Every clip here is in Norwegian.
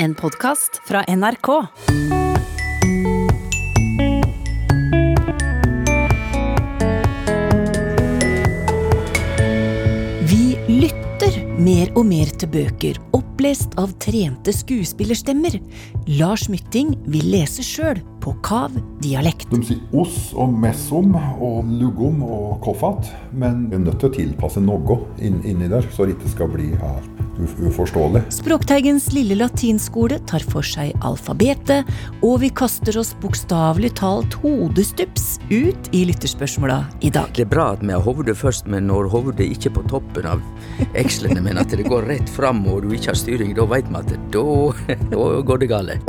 En podkast fra NRK. Vi lytter mer og mer til bøker, opplest av trente skuespillerstemmer. Lars Mytting vil lese sjøl på kav dialekt. De sier oss og messom og lugom og koffat, men vi er nødt til å tilpasse noe inn, inni der, så det ikke skal bli helt uforståelig. Språkteigens lille latinskole tar for seg alfabetet, og vi kaster oss bokstavelig talt hodestups ut i lytterspørsmåla i dag. Det er bra at vi har hovedet først, men når hovedet ikke er på toppen av ekslene, men at det går rett fram og du ikke har styring, da veit vi at da, da går det gale.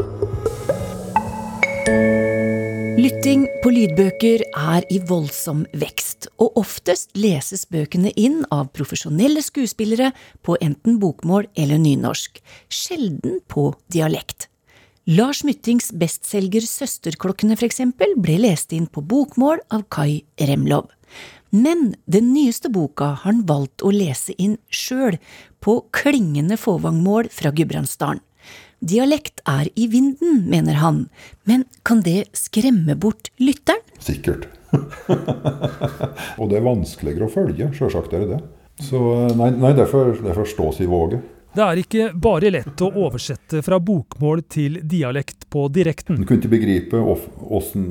Lytting på lydbøker er i voldsom vekst, og oftest leses bøkene inn av profesjonelle skuespillere på enten bokmål eller nynorsk, sjelden på dialekt. Lars Myttings bestselger Søsterklokkene for eksempel ble lest inn på bokmål av Kai Remlov. Men den nyeste boka har han valgt å lese inn sjøl, på klingende fåvangmål fra Gudbrandsdalen. Dialekt er i vinden, mener han, men kan det skremme bort lytteren? Sikkert. og det er vanskeligere å følge, sjølsagt er det det. Så nei, nei derfor, derfor stås i våget. Det er ikke bare lett å oversette fra bokmål til dialekt på direkten. Du kunne ikke begripe åssen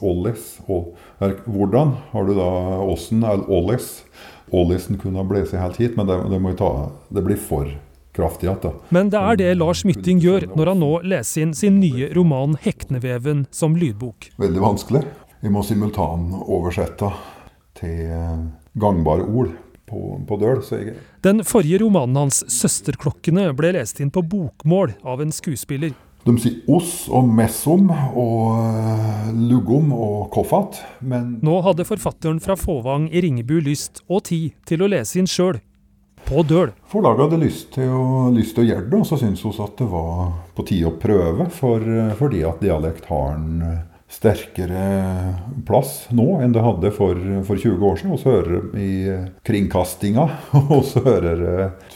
Ollis Hvordan har du da åssen eller Olles? Ollesen kunne ha blåst helt hit, men det, det, ta, det blir for kraftig igjen. Men det er det Lars Mytting gjør når han nå leser inn sin nye roman 'Hekneveven' som lydbok. Veldig vanskelig. Vi må simultanoversette til gangbare ord på, på døl. Jeg... Den forrige romanen hans 'Søsterklokkene' ble lest inn på bokmål av en skuespiller. De sier oss og messom og lugom og koffat, men Nå hadde forfatteren fra Fåvang i Ringebu lyst og tid til å lese inn sjøl. På døl. Forlaget hadde lyst til, å, lyst til å gjøre det, og så syntes vi at det var på tide å prøve. For, fordi at dialekt har en sterkere plass nå enn det hadde for, for 20 år siden. Og så hører i kringkastinga, og så hører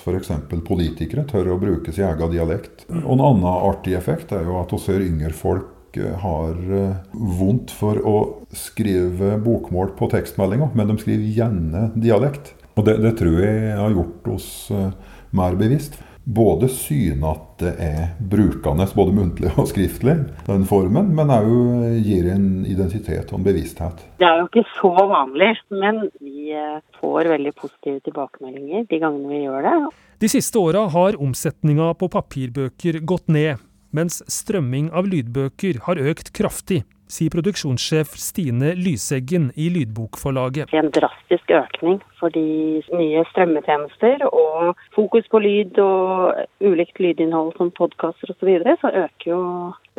f.eks. politikere tør å bruke sin egen dialekt. Og en annen artig effekt er jo at vi hører yngre folk har vondt for å skrive bokmål på tekstmeldinga, men de skriver gjerne dialekt. Og det, det, tror jeg har gjort oss uh, mer bevisst. Både synet at det er brukende, både muntlig og skriftlig, den formen, men òg gir en identitet og en bevissthet. Det er jo ikke så vanlig, men vi får veldig positive tilbakemeldinger de gangene vi gjør det. De siste åra har omsetninga på papirbøker gått ned, mens strømming av lydbøker har økt kraftig sier produksjonssjef Stine Lyseggen i Lydbokforlaget. En drastisk økning for de nye strømmetjenester og fokus på lyd og ulikt lydinnhold som podkaster osv., så, videre, så øker jo,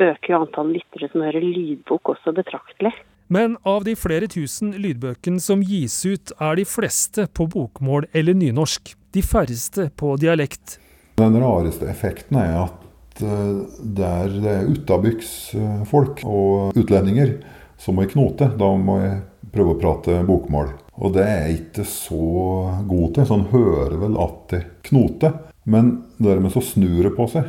øker jo antall lyttere som hører lydbok også betraktelig. Men av de flere tusen lydbøkene som gis ut, er de fleste på bokmål eller nynorsk. De færreste på dialekt. Den rareste effekten er at der det er utabygdsfolk og utlendinger så må jeg knote, da må jeg prøve å prate bokmål. Og det er jeg ikke så god til. Så han hører vel at det knoter. Men dermed så snur det på seg.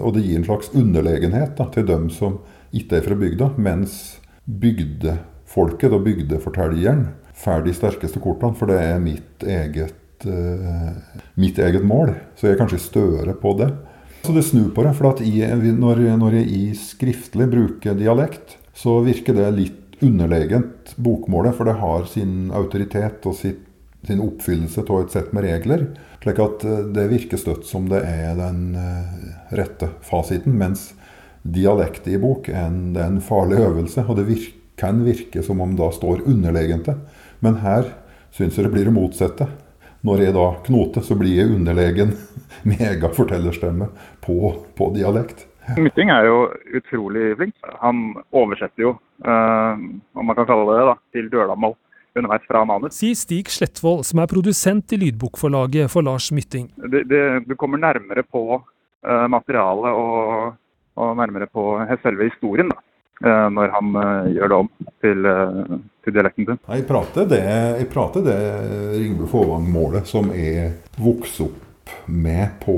Og det gir en slags underlegenhet da, til dem som ikke er fra bygda. Mens bygdefolket og bygdefortelleren får de sterkeste kortene. For det er mitt eget, uh, mitt eget mål. Så jeg er kanskje større på det. Så det snur på det. For i, når, når, jeg i skriftlig bruker dialekt, så virker det litt underlegent bokmålet. For det har sin autoritet og sitt, sin oppfyllelse av et sett med regler. Slik at det virker støtt som det er den rette fasiten. Mens dialekt i bok er en, er en farlig øvelse. Og det virker, kan virke som om da står underlegente. Men her syns jeg det blir det motsatte. Når jeg da knoter, så blir jeg underlegen megafortellerstemme på, på dialekt. Mytting er jo utrolig flink. Han oversetter jo, uh, om man kan kalle det det, da, til dølamål underveis fra manus. Sier Stig Slettvold, som er produsent i lydbokforlaget for Lars Mytting. Det, det, du kommer nærmere på uh, materialet og, og, nærmere på selve historien. da. Når han uh, gjør det om til, uh, til dialekten sin. Jeg prater det, jeg prater det Ringbu Fåvang-målet som er vokst opp med på,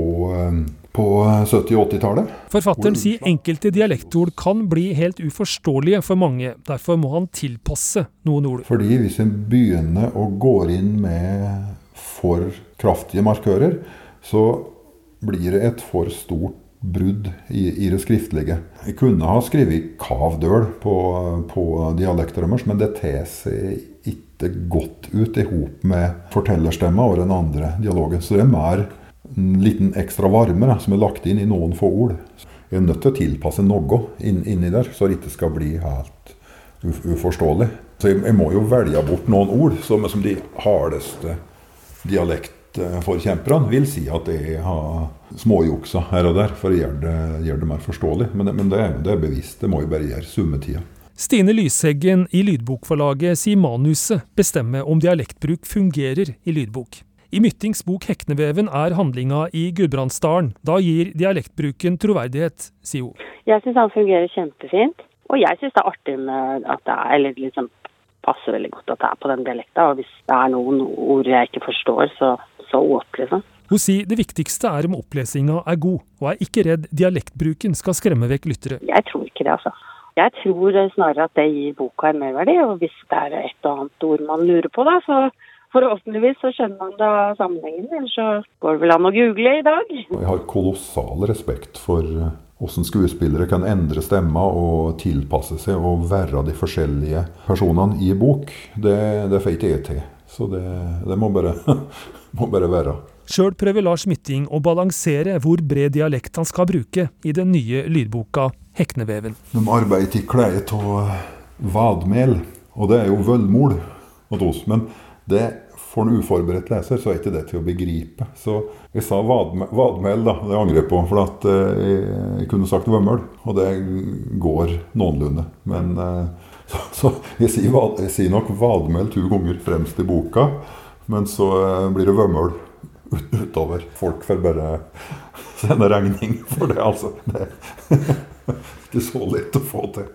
på 70- og 80-tallet. Forfatteren sier enkelte dialektord kan bli helt uforståelige for mange. Derfor må han tilpasse noen ord. Fordi hvis en begynner å gå inn med for kraftige markører, så blir det et for stort brudd i, i, det skriftlige. Jeg kunne ha skrevet kavdøl på, på dialekten deres, men det tar seg ikke godt ut i hop med fortellerstemma og den andre dialogen. Så det er mer en liten ekstra varme da, som er lagt inn i noen få ord. Jeg er nødt til å tilpasse noe inn, inni der, så det ikke skal bli helt uforståelig. Så jeg, jeg, må jo velge bort noen ord som, som de hardeste dialektforkjemperne vil si at jeg har småjuksa her og der for å gjøre det, gjøre det mer forståelig. Men, men det, det, er bevisst. Det må jeg bare gjøre summetida. Stine Lysheggen i Lydbokforlaget sier manuset bestemmer om dialektbruk fungerer i lydbok. I Myttings bok 'Hekneveven' er handlinga i Gudbrandsdalen. Da gir dialektbruken troverdighet, sier hun. Jeg syns han fungerer kjempefint. Og jeg syns det er artig med at det er eller liksom passer veldig godt at det er på den dialekta. Og hvis det er noen ord jeg ikke forstår, så, opp, liksom. Hun sier det viktigste er om opplesinga er god, og er ikke redd dialektbruken skal skremme vekk lyttere. Jeg tror ikke det, altså. Jeg tror snarere at det gir boka en merverdi, og hvis det er et og annet ord man lurer på, da, så forhåpentligvis så skjønner man da sammenhengen. Ellers så går det vel an å google i dag. Jeg har kolossal respekt for hvordan skuespillere kan endre stemma og tilpasse seg og være de forskjellige personene i bok. Det, det får ikke jeg til. Så det, det må, bare, må, bare, være. Sjøl prøver Lars Mytting å balansere hvor bred dialekt han skal bruke i den nye lydboka 'Hekneveven'. De arbeider i klær av vadmel, og det er jo vølmol hos oss. Men det for en uforberedt leser så er ikke det til å begripe. Så jeg sa vadmel, vadmel da. Det angrer jeg på. For at eh, jeg, jeg, kunne sagt vømmøl, og det går noenlunde. Men eh, så, jeg, sier, jeg, sier, nok vadmel to ganger fremst i boka, men så eh, blir det vømmøl utover. Folk får bare sende regning for det, altså. Det ikke så lett å få til.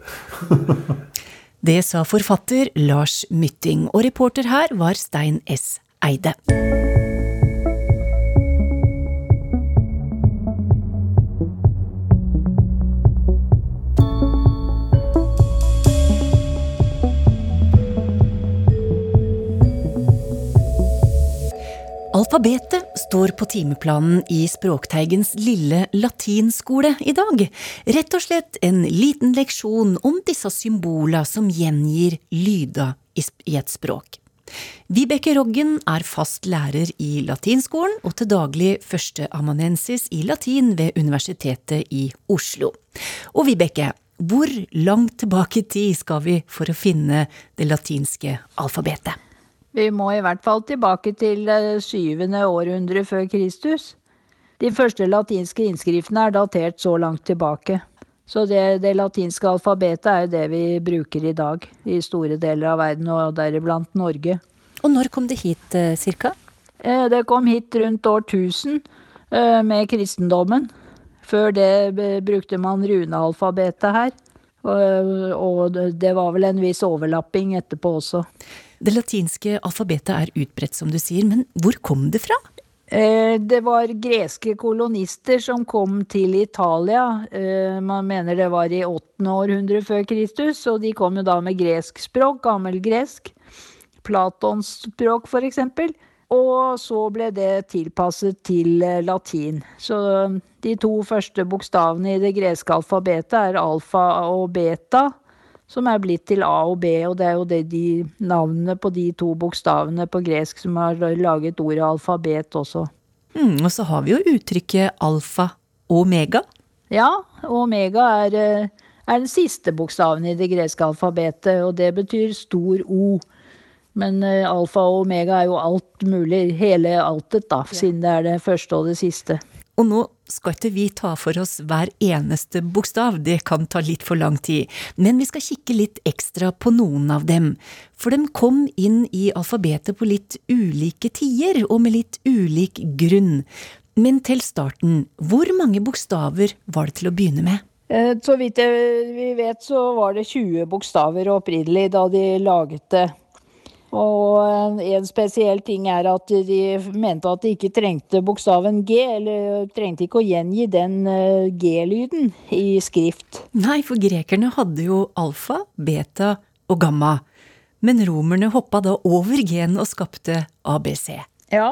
Det sa forfatter Lars Mytting, og reporter her var Stein S. Eide. Alfabetet står på timeplanen i Språkteigens lille latinskole i dag. Rett og slett en liten leksjon om disse symbola som gjengir lyda i et språk. Vibeke Roggen er fast lærer i latinskolen og til daglig førsteamanuensis i latin ved Universitetet i Oslo. Og Vibeke, hvor langt tilbake i tid skal vi for å finne det latinske alfabetet? Vi må i hvert fall tilbake til syvende århundre før Kristus. De første latinske innskriftene er datert så langt tilbake. Så det, det, latinske alfabetet er jo det vi bruker i dag i store deler av verden, og deriblant Norge. Og når kom det hit eh, cirka? Eh, det kom hit rundt år 1000 eh, med kristendommen. Før det brukte man runealfabetet her. Og det var vel en viss overlapping etterpå også. Det latinske alfabetet er utbredt, som du sier, men hvor kom det fra? Eh, det var greske kolonister som kom til Italia. Eh, man mener det var i 8. århundre før Kristus, og de kom jo da med gresk språk, gammelgresk. Platons språk, eksempel. Og så ble det tilpasset til eh, latin. Så de to første bokstavene i det greske alfabetet er alfa og beta som er blitt til A og B, og det er jo det de navnene på de to bokstavene på gresk som har laget ordet alfabet også. Mm, og så har vi jo uttrykket alfa omega. Ja, omega er, eh, er den siste bokstaven i det greske alfabetet, og det betyr stor O. Men eh, alfa og omega er jo alt mulig, hele altet, da, siden det er det første og det siste. Og nå skal ikke vi ta for oss hver eneste bokstav, det kan ta litt for lang tid, men vi skal kikke litt ekstra på noen av dem, for de kom inn i alfabetet på litt ulike tider og med litt ulik grunn. Men til starten, hvor mange bokstaver var det til å begynne med? Eh, så vidt vi vet så var det 20 bokstaver opprinnelig da de laget det. Og en spesiell ting er at de mente at de ikke trengte bokstaven G, eller trengte ikke å gjengi den G-lyden i skrift. Nei, for grekerne hadde jo alfa, beta og gamma. Men romerne hoppa da over G-en og skapte ABC. Ja,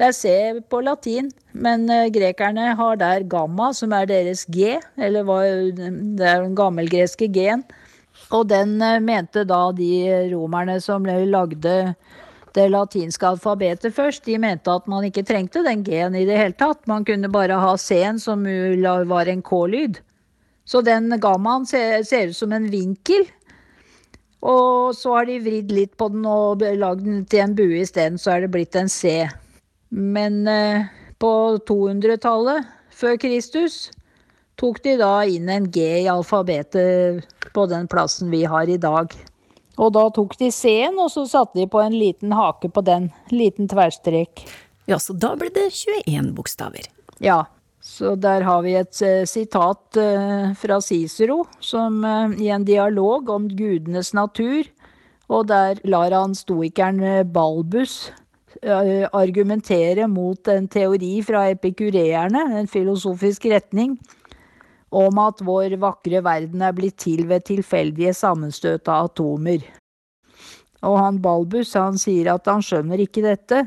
det er C på latin, men grekerne har der gamma, som er deres G, eller det er den gammelgreske G-en. Og den eh, mente da de romerne som lagde det latinske alfabetet først, de mente at man ikke trengte den G-en i det hele tatt. Man kunne bare ha C-en som var en K-lyd. Så den ga ser, ser ut som en vinkel. Og så har de vridd litt på den og lagd den til en bue isteden, så er det blitt en C. Men eh, på 200-tallet før Kristus tok de da inn en G i alfabetet på den plassen vi har i dag. Og da tok de C-en, og så satte de på en liten hake på den. Liten tverrstrek. Ja, så da ble det 21 bokstaver. Ja. Så der har vi et uh, sitat uh, fra Cicero som, uh, i en dialog om gudenes natur. Og der lar han stoikeren Balbus argumentere mot en teori fra epikureerne, en filosofisk retning, om at vår vakre verden er blitt til ved tilfeldige sammenstøt av atomer. Og han Balbus han sier at han skjønner ikke dette.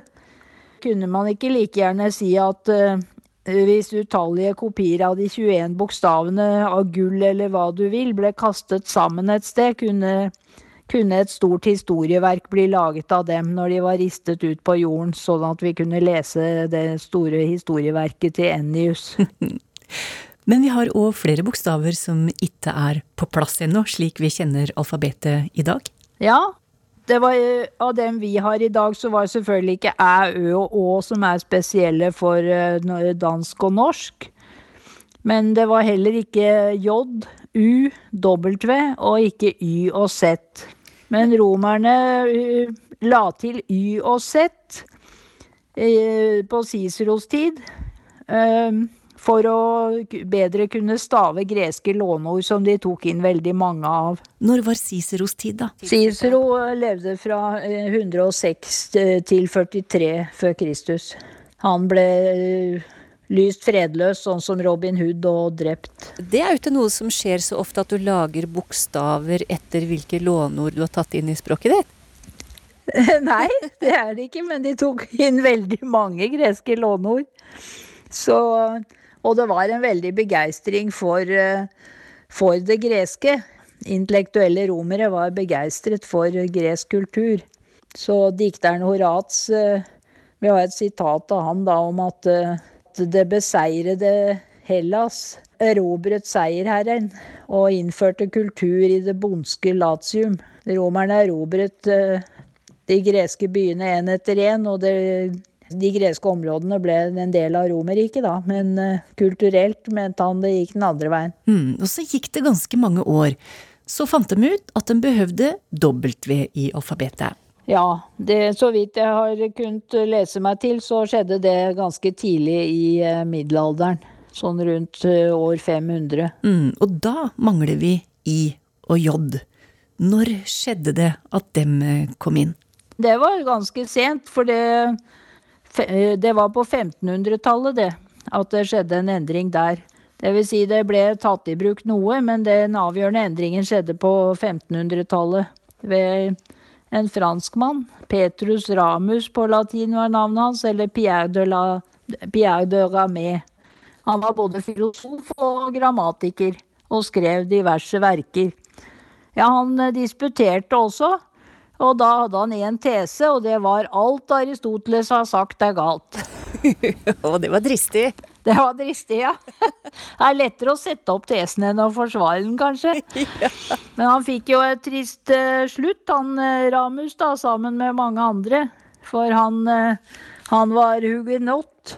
Kunne man ikke like gjerne si at uh, hvis utallige kopier av de 21 bokstavene av gull eller hva du vil ble kastet sammen et sted, kunne, kunne et stort historieverk bli laget av dem når de var ristet ut på jorden, sånn at vi kunne lese det store historieverket til Ennius. Men vi har òg flere bokstaver som ikke er på plass ennå, slik vi kjenner alfabetet i dag. Ja, var, av dem vi har i dag, så var det selvfølgelig ikke æ, ø og å som er spesielle for eh, dansk og norsk. Men det var heller ikke j, u, w og ikke y og z. Men romerne eh, la til y og z eh, på Ciceros tid for å bedre kunne stave greske låneord som de tok inn veldig mange av. Når var Ciceros tid, da? Cicero levde fra 106 eh, til 43 før Kristus. Han ble eh, lyst fredløs, sånn som Robin Hood, og drept. Det er jo ikke noe som skjer så ofte at du lager bokstaver etter hvilke låneord du har tatt inn i språket ditt? Nei, det er det ikke, men de tok inn veldig mange greske låneord. Så og det var en veldig begeistring for, eh, for det greske. Intellektuelle romere var begeistret for gresk kultur. Så dikteren Horats eh, Vi har et sitat av han da om at eh, det beseirede Hellas erobret seierherren og innførte kultur i det bondske Latium. Romerne erobret de greske byene én etter én, og det de greske områdene ble en del av Romerriket, da, men uh, kulturelt mente han det gikk den andre veien. Mm, og så gikk det ganske mange år. Så fant de ut at de behøvde W i alfabetet. Ja, det, så vidt jeg har kunnet lese meg til, så skjedde det ganske tidlig i uh, middelalderen. Sånn rundt uh, år 500. Mm, og da mangler vi I og J. Når skjedde det at dem kom inn? Det var ganske sent, for det Eh, det var på 1500-tallet, det, at det skjedde en endring der. Det vil si det ble tatt i bruk noe, men den avgjørende endringen skjedde på 1500-tallet ved en franskmann. Petrus Ramus på latin var navnet hans, eller Pierre de, la, Pierre de Ramé. Han var både filosof og grammatiker, og skrev diverse verker. Ja, han eh, disputerte også, og da hadde han én tese, og det var alt Aristoteles har sagt er galt. og det var dristig? Det var dristig, ja. Det er lettere å sette opp tesen enn å forsvare den, kanskje. Men han fikk jo et trist uh, slutt, han uh, Ramus, da, sammen med mange andre. For han, uh, han var hugenott.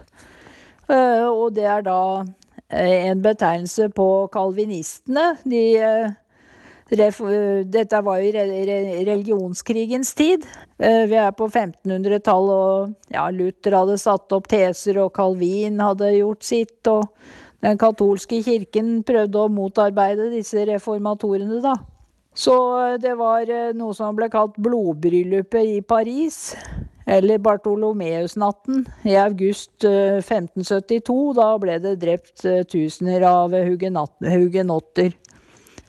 og det er da en betegnelse på kalvinistene. De dette var jo religionskrigens tid. Eh, vi er på 1500-tallet, og ja, Luther hadde satt opp teser, og Calvin hadde gjort sitt. Og den katolske kirken prøvde å motarbeide disse reformatorene, da. Så det var noe som ble kalt blodbryllupet i Paris. Eller Bartolomeusnatten i august 1572. Da ble det drept tusener av hugenotter.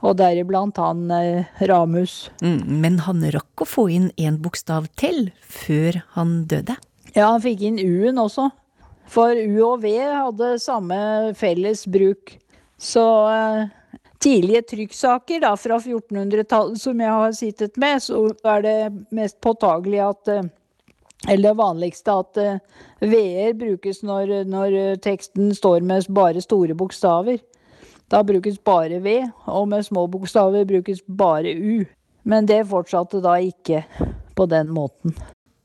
Og deriblant han Ramus. Mm, men han rakk å få inn en bokstav til før han døde? Ja, han fikk inn U-en også. For U og V hadde samme felles bruk. Så eh, tidlige trykksaker da, fra 1400-tallet som jeg har sittet med, så er det mest påtagelig at eh, eller det vanligste at uh, V-er brukes når, når, teksten står med bare store bokstaver. Da brukes bare V, og med små bokstaver brukes bare U. Men det fortsatte da ikke på den måten.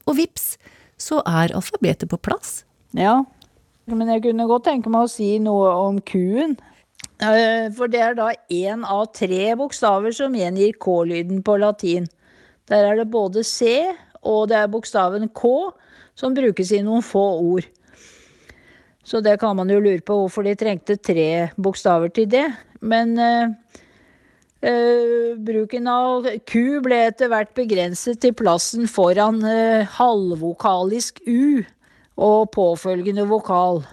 Og vips, så er alfabetet på plass. Ja, men jeg kunne godt tenke meg å si noe om Q-en. Eh, for det er da én av tre bokstaver som gjengir K-lyden på latin. Der er det både C og det er bokstaven K som brukes i noen få ord. Så det kan man jo lure på hvorfor de trengte tre bokstaver til det. Men uh, bruken av Q ble etter hvert begrenset til plassen foran uh, halvvokalisk U og påfølgende vokal.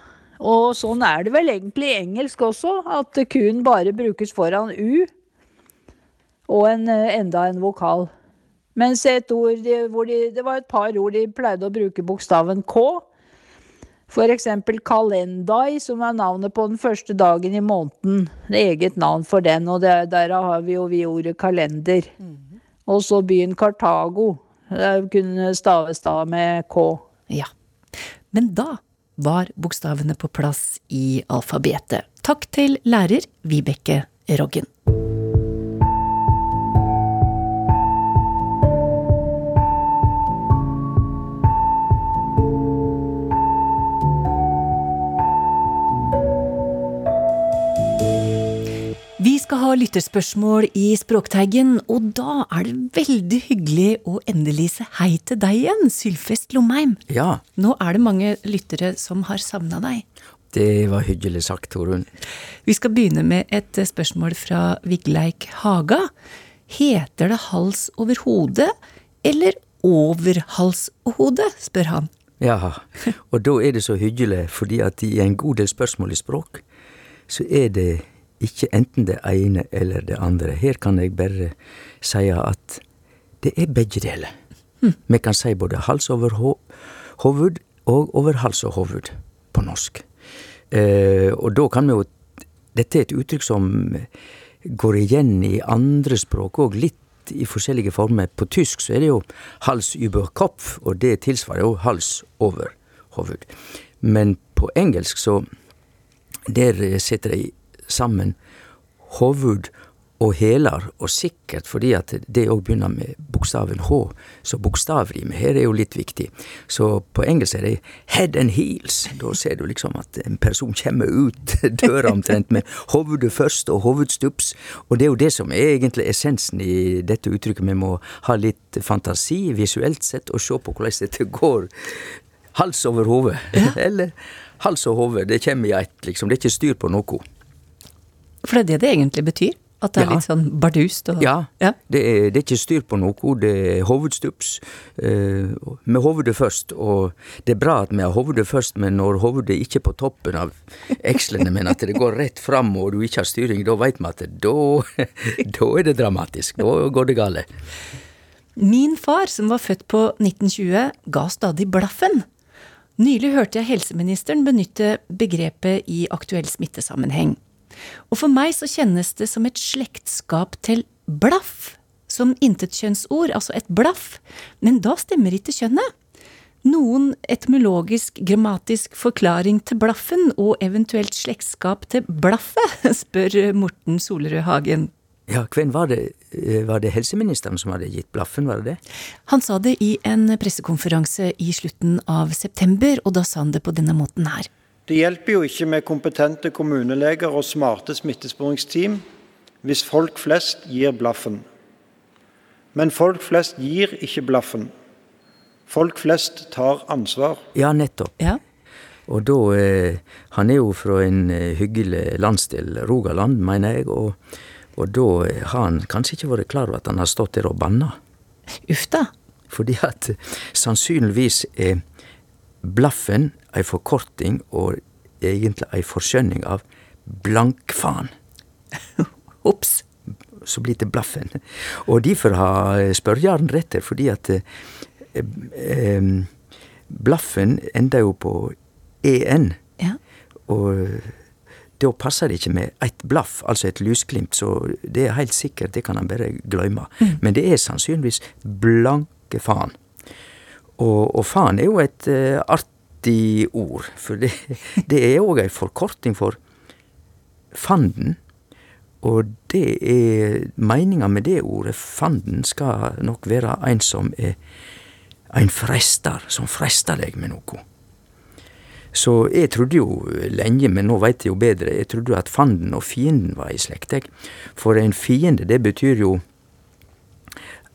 Og sånn er det vel egentlig i engelsk også, at Q-en bare brukes foran U og en, enda en vokal. Mens et ord hvor de, det var et par ord de pleide å bruke bokstaven K. Eksempel kalendai, som er navnet på den første dagen i måneden. Det er eget navn for den, og der har vi jo vi ordet kalender. Mm. Og så byen Kartago. Det kunne staves da med K. Ja. Men da var bokstavene på plass i alfabetet. Takk til lærer Vibeke Roggen. Skal ha lytterspørsmål i Språkteigen, og da er det veldig hyggelig å endelig se hei til deg igjen, Sylfest Lomheim. Ja. Nå er det mange lyttere som har savna deg. Det var hyggelig sagt, Torunn. Vi skal begynne med et spørsmål fra Vigleik Haga. Heter det hals over hodet eller over hals og hode, spør han. Ja, og da er det så hyggelig, fordi at i en god del spørsmål i språk, så er det ikke enten det ene eller det andre. Her kan jeg bare si at det er begge deler. Mm. Vi kan si både hals over hoved og over hals og hoved på norsk. Eh, og da kan vi jo Dette er et uttrykk som går igjen i andre språk òg, litt i forskjellige former. På tysk så er det jo hals über Kopf, og det tilsvarer jo hals over hoved. Men på engelsk så Der sitter de sammen hovud og hælar, og sikkert fordi at det òg begynner med bokstaven H, så bokstavrim her er jo litt viktig. Så på engelsk er det head and heels. Da ser du liksom at en person kommer ut døra omtrent med hovedet først og hovedstups. Og det er jo det som er egentlig essensen i dette uttrykket. Vi må ha litt fantasi visuelt sett og se på hvordan dette går hals over hode. Ja. Eller hals og hode. Det kommer i ett, liksom. Det er ikke styr på noe. For det er det det egentlig betyr? At det er ja. litt sånn bardust? Og, ja. ja. Det, er, det, er, ikke styr på noe. Det er hovedstups. Eh, med hovedet først. Og det er bra at vi har hovedet først, men når hovedet ikke er på toppen av ekslene, men at det går rett fram og du ikke har styring, da veit vi at da, da er det dramatisk. Da går det gale. Min far, som var født på 1920, ga stadig blaffen. Nylig hørte jeg helseministeren benytte begrepet i aktuell smittesammenheng. Og for meg så kjennes det som et slektskap til blaff, som intetkjønnsord, altså et blaff, men da stemmer ikke kjønnet. Noen etymologisk, grammatisk forklaring til blaffen, og eventuelt slektskap til blaffet, spør Morten Solerød Hagen. Ja, hvem var det? Eh, var det helseministeren som hadde gitt blaffen, var det det? Han sa det i en pressekonferanse i slutten av september, og da sa han det på denne måten her. Det hjelper jo ikke med kompetente kommuneleger og smarte smittesporingsteam hvis folk flest gir blaffen. Men folk flest gir ikke blaffen. Folk flest tar ansvar. Ja, nettopp. Ja. Og da eh, Han er jo fra en eh, hyggelig landsdel, Rogaland, mener jeg. Og, Og da har han kanskje ikke vært klar over at han har stått der og banna. Uff da. Fordi at sannsynligvis er blaffen ei forkorting og egentlig ei forskjønning av blankfaen. Ops. Så blir det blaffen. Og derfor har spørjaren rett her, fordi at eh, eh, blaffen ender jo på en. Ja. Og da passer det ikke med ett blaff, altså et lysglimt, så det er helt sikkert, det kan han bare glemme. Men det er sannsynligvis blanke faen. Og, og faen er jo et uh, artig ord, for det, det er òg ei forkorting for fanden. Og det er meninga med det ordet, fanden, skal nok være en som er ein frestar, som frestar deg med noe. Så jeg trodde jo lenge, men nå veit jeg jo bedre, jeg trodde jo at fanden og fienden var i slekt. For en fiende, det betyr jo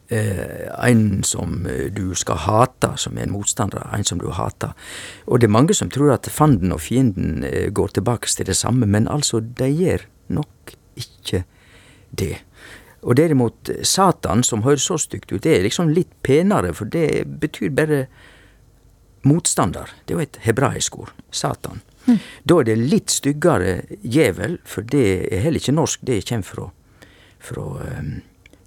en som eh, du skal hate, som er en motstander, en som du hater. Og det er mange som tror at fanden og fienden eh, går tilbake til det samme, men altså, de gjør nok ikke det. Og derimot Satan, som høres så stygt ut, det er liksom litt penere, for det betyr bare motstander. Det er jo et hebraisk ord. Satan. Da er det litt styggere djevel, for det er heller ikke norsk, det kommer fra, fra um,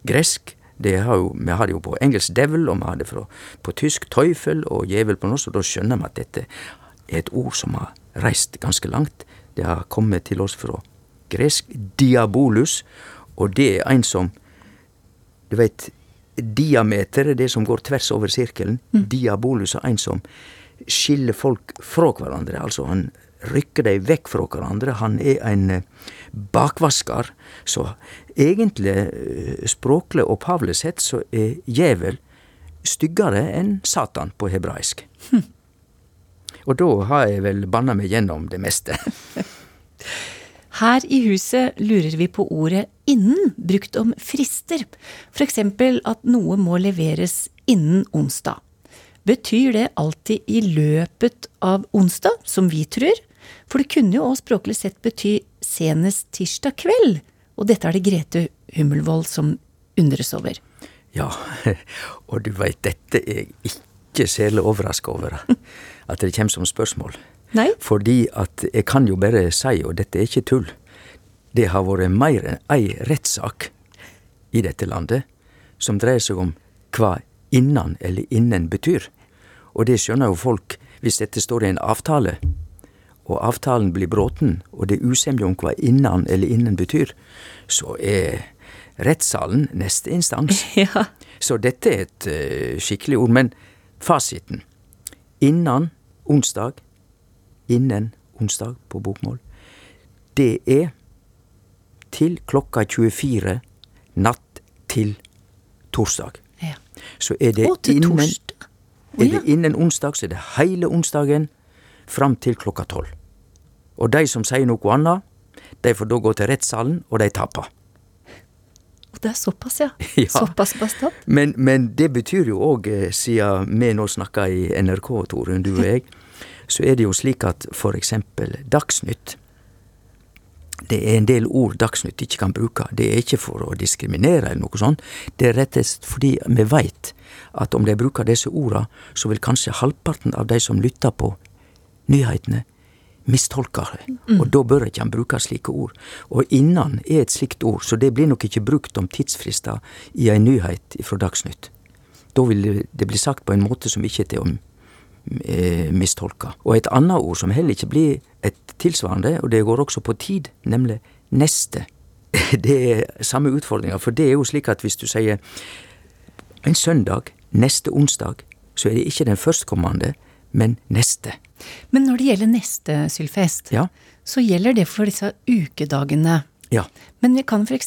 gresk. Det har jo, vi har det jo på engelsk devil, og vi har det fra, på tysk teufel og djevel på norsk, og da skjønner vi at dette er et ord som har reist ganske langt. Det har kommet til oss fra gresk diabolus, og det er en som Du veit, diameter er det som går tvers over sirkelen. Diabolus er en som skiller folk fra hverandre. Altså, han rykker dem vekk fra hverandre. Han er en bakvaskar. bakvasker. Så egentlig, eh, språklig og sett, så er djevel styggere enn Satan på hebraisk. Og da har jeg vel banna meg gjennom det meste. Her i huset lurer vi på ordet innen, brukt om frister. Eksempel at noe må leveres innen onsdag. Betyr det alltid i løpet av onsdag, som vi tror? For det kunne jo også språklig sett bety senest tirsdag kveld. Og dette er det Grete Hummelvold som undres over. Ja, og du veit, dette er jeg ikke særlig overraska over at det kommer som spørsmål. Nei? Fordi at jeg kan jo bare si, og dette er ikke tull, det har vært mer enn ei rettssak i dette landet som dreier seg om hva innan eller innen betyr. Og det skjønner jo folk hvis dette står i en avtale, og avtalen blir bråten, og det er usemje om hva innan eller innen betyr, så er rettssalen neste instans. Ja. Så dette er et uh, skikkelig ord. Men fasiten innan onsdag, innen onsdag på bokmål, det er til klokka 24 natt til torsdag. ja. Så er det innen. Er det innen onsdag, så er det hele onsdagen fram til klokka tolv. Og de som sier noe annet, de får da gå til rettssalen, og de taper. Det er såpass, ja. Ja. Såpass bastant. Men, men det betyr jo òg, siden vi nå snakker i NRK, Torunn, du og jeg, så er det jo slik at for eksempel Dagsnytt Det er en del ord Dagsnytt ikke kan bruke. Det er ikke for å diskriminere eller noe sånt. Det er rettest fordi vi veit at om de bruker disse orda, så vil kanskje halvparten av de som lytter på nyhetene, mistolke det. Og da bør ikke han bruke slike ord. Og innan er et slikt ord, så det blir nok ikke brukt om tidsfrister i ei nyhet fra Dagsnytt. Da vil det- det bli sagt på en måte som ikke er til å eh, mistolke. Og et annet ord som heller ikke blir et tilsvarende, og det går også på tid, nemlig neste. Det er samme utfordringa, for det er jo slik at hvis du sier en søndag, neste onsdag, så er det ikke den førstkommende, men neste. Men når det gjelder neste sylfest, Ja. så gjelder det for disse ukedagene. Ja. Men jeg kan for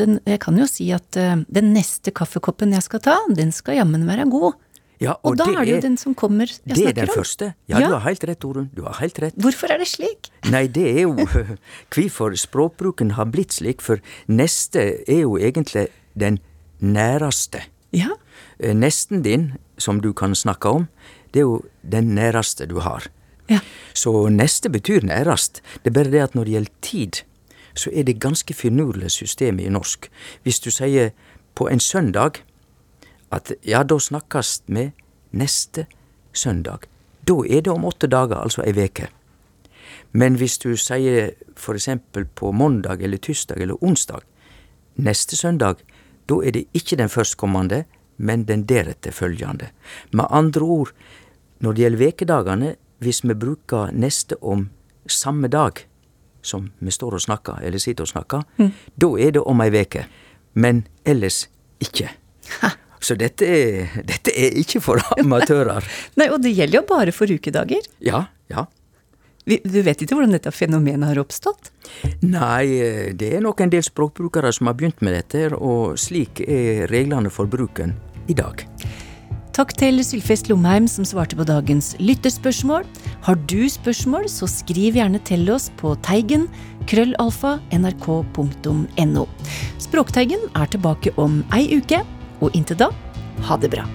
den, jeg kan jo si at eh, den neste kaffekoppen jeg skal ta, den skal jammen være god. ja Og, da det er det jo den som kommer jeg Det er den om. første. Ja, Ja. du har helt rett, Torunn. Du har helt rett. Hvorfor er det slik? Nei, det er jo hvorfor språkbruken har blitt slik, for neste er jo egentlig den næreste. Ja, Eh, Nesten din, som du kan snakke om, det er jo den næreste du har. Ja. Så neste betyr nærast. Det er bare det at når det gjelder tid, så er det ganske finurlig systemet i norsk. Hvis du sier på en søndag at ja, da snakkast vi neste søndag. Da er det om åtte dager, altså ei veke. Men hvis du sier for eksempel på mandag eller tirsdag eller onsdag neste søndag, da er det ikke den førstkommende, men den deretter følgende. Med andre ord, når det gjelder vekedagene, hvis vi bruker neste om samme dag som vi står og snakker, eller sitter og snakker, mm. da er det om ei veke. Men ellers ikke. Ha. Så dette er, dette er ikke for amatører. Nei, og det gjelder jo bare for ukedager. Ja, ja. Du vet ikke hvordan dette fenomenet har oppstått? Nei, det er nok en del språkbrukere som har begynt med dette, og slik er reglene for bruken i dag. Takk til Sylfest Lomheim som svarte på dagens lytterspørsmål. Har du spørsmål, så skriv gjerne til oss på teigen krøllalfa nrk.no. Språkteigen er tilbake om ei uke, og inntil da, ha det bra.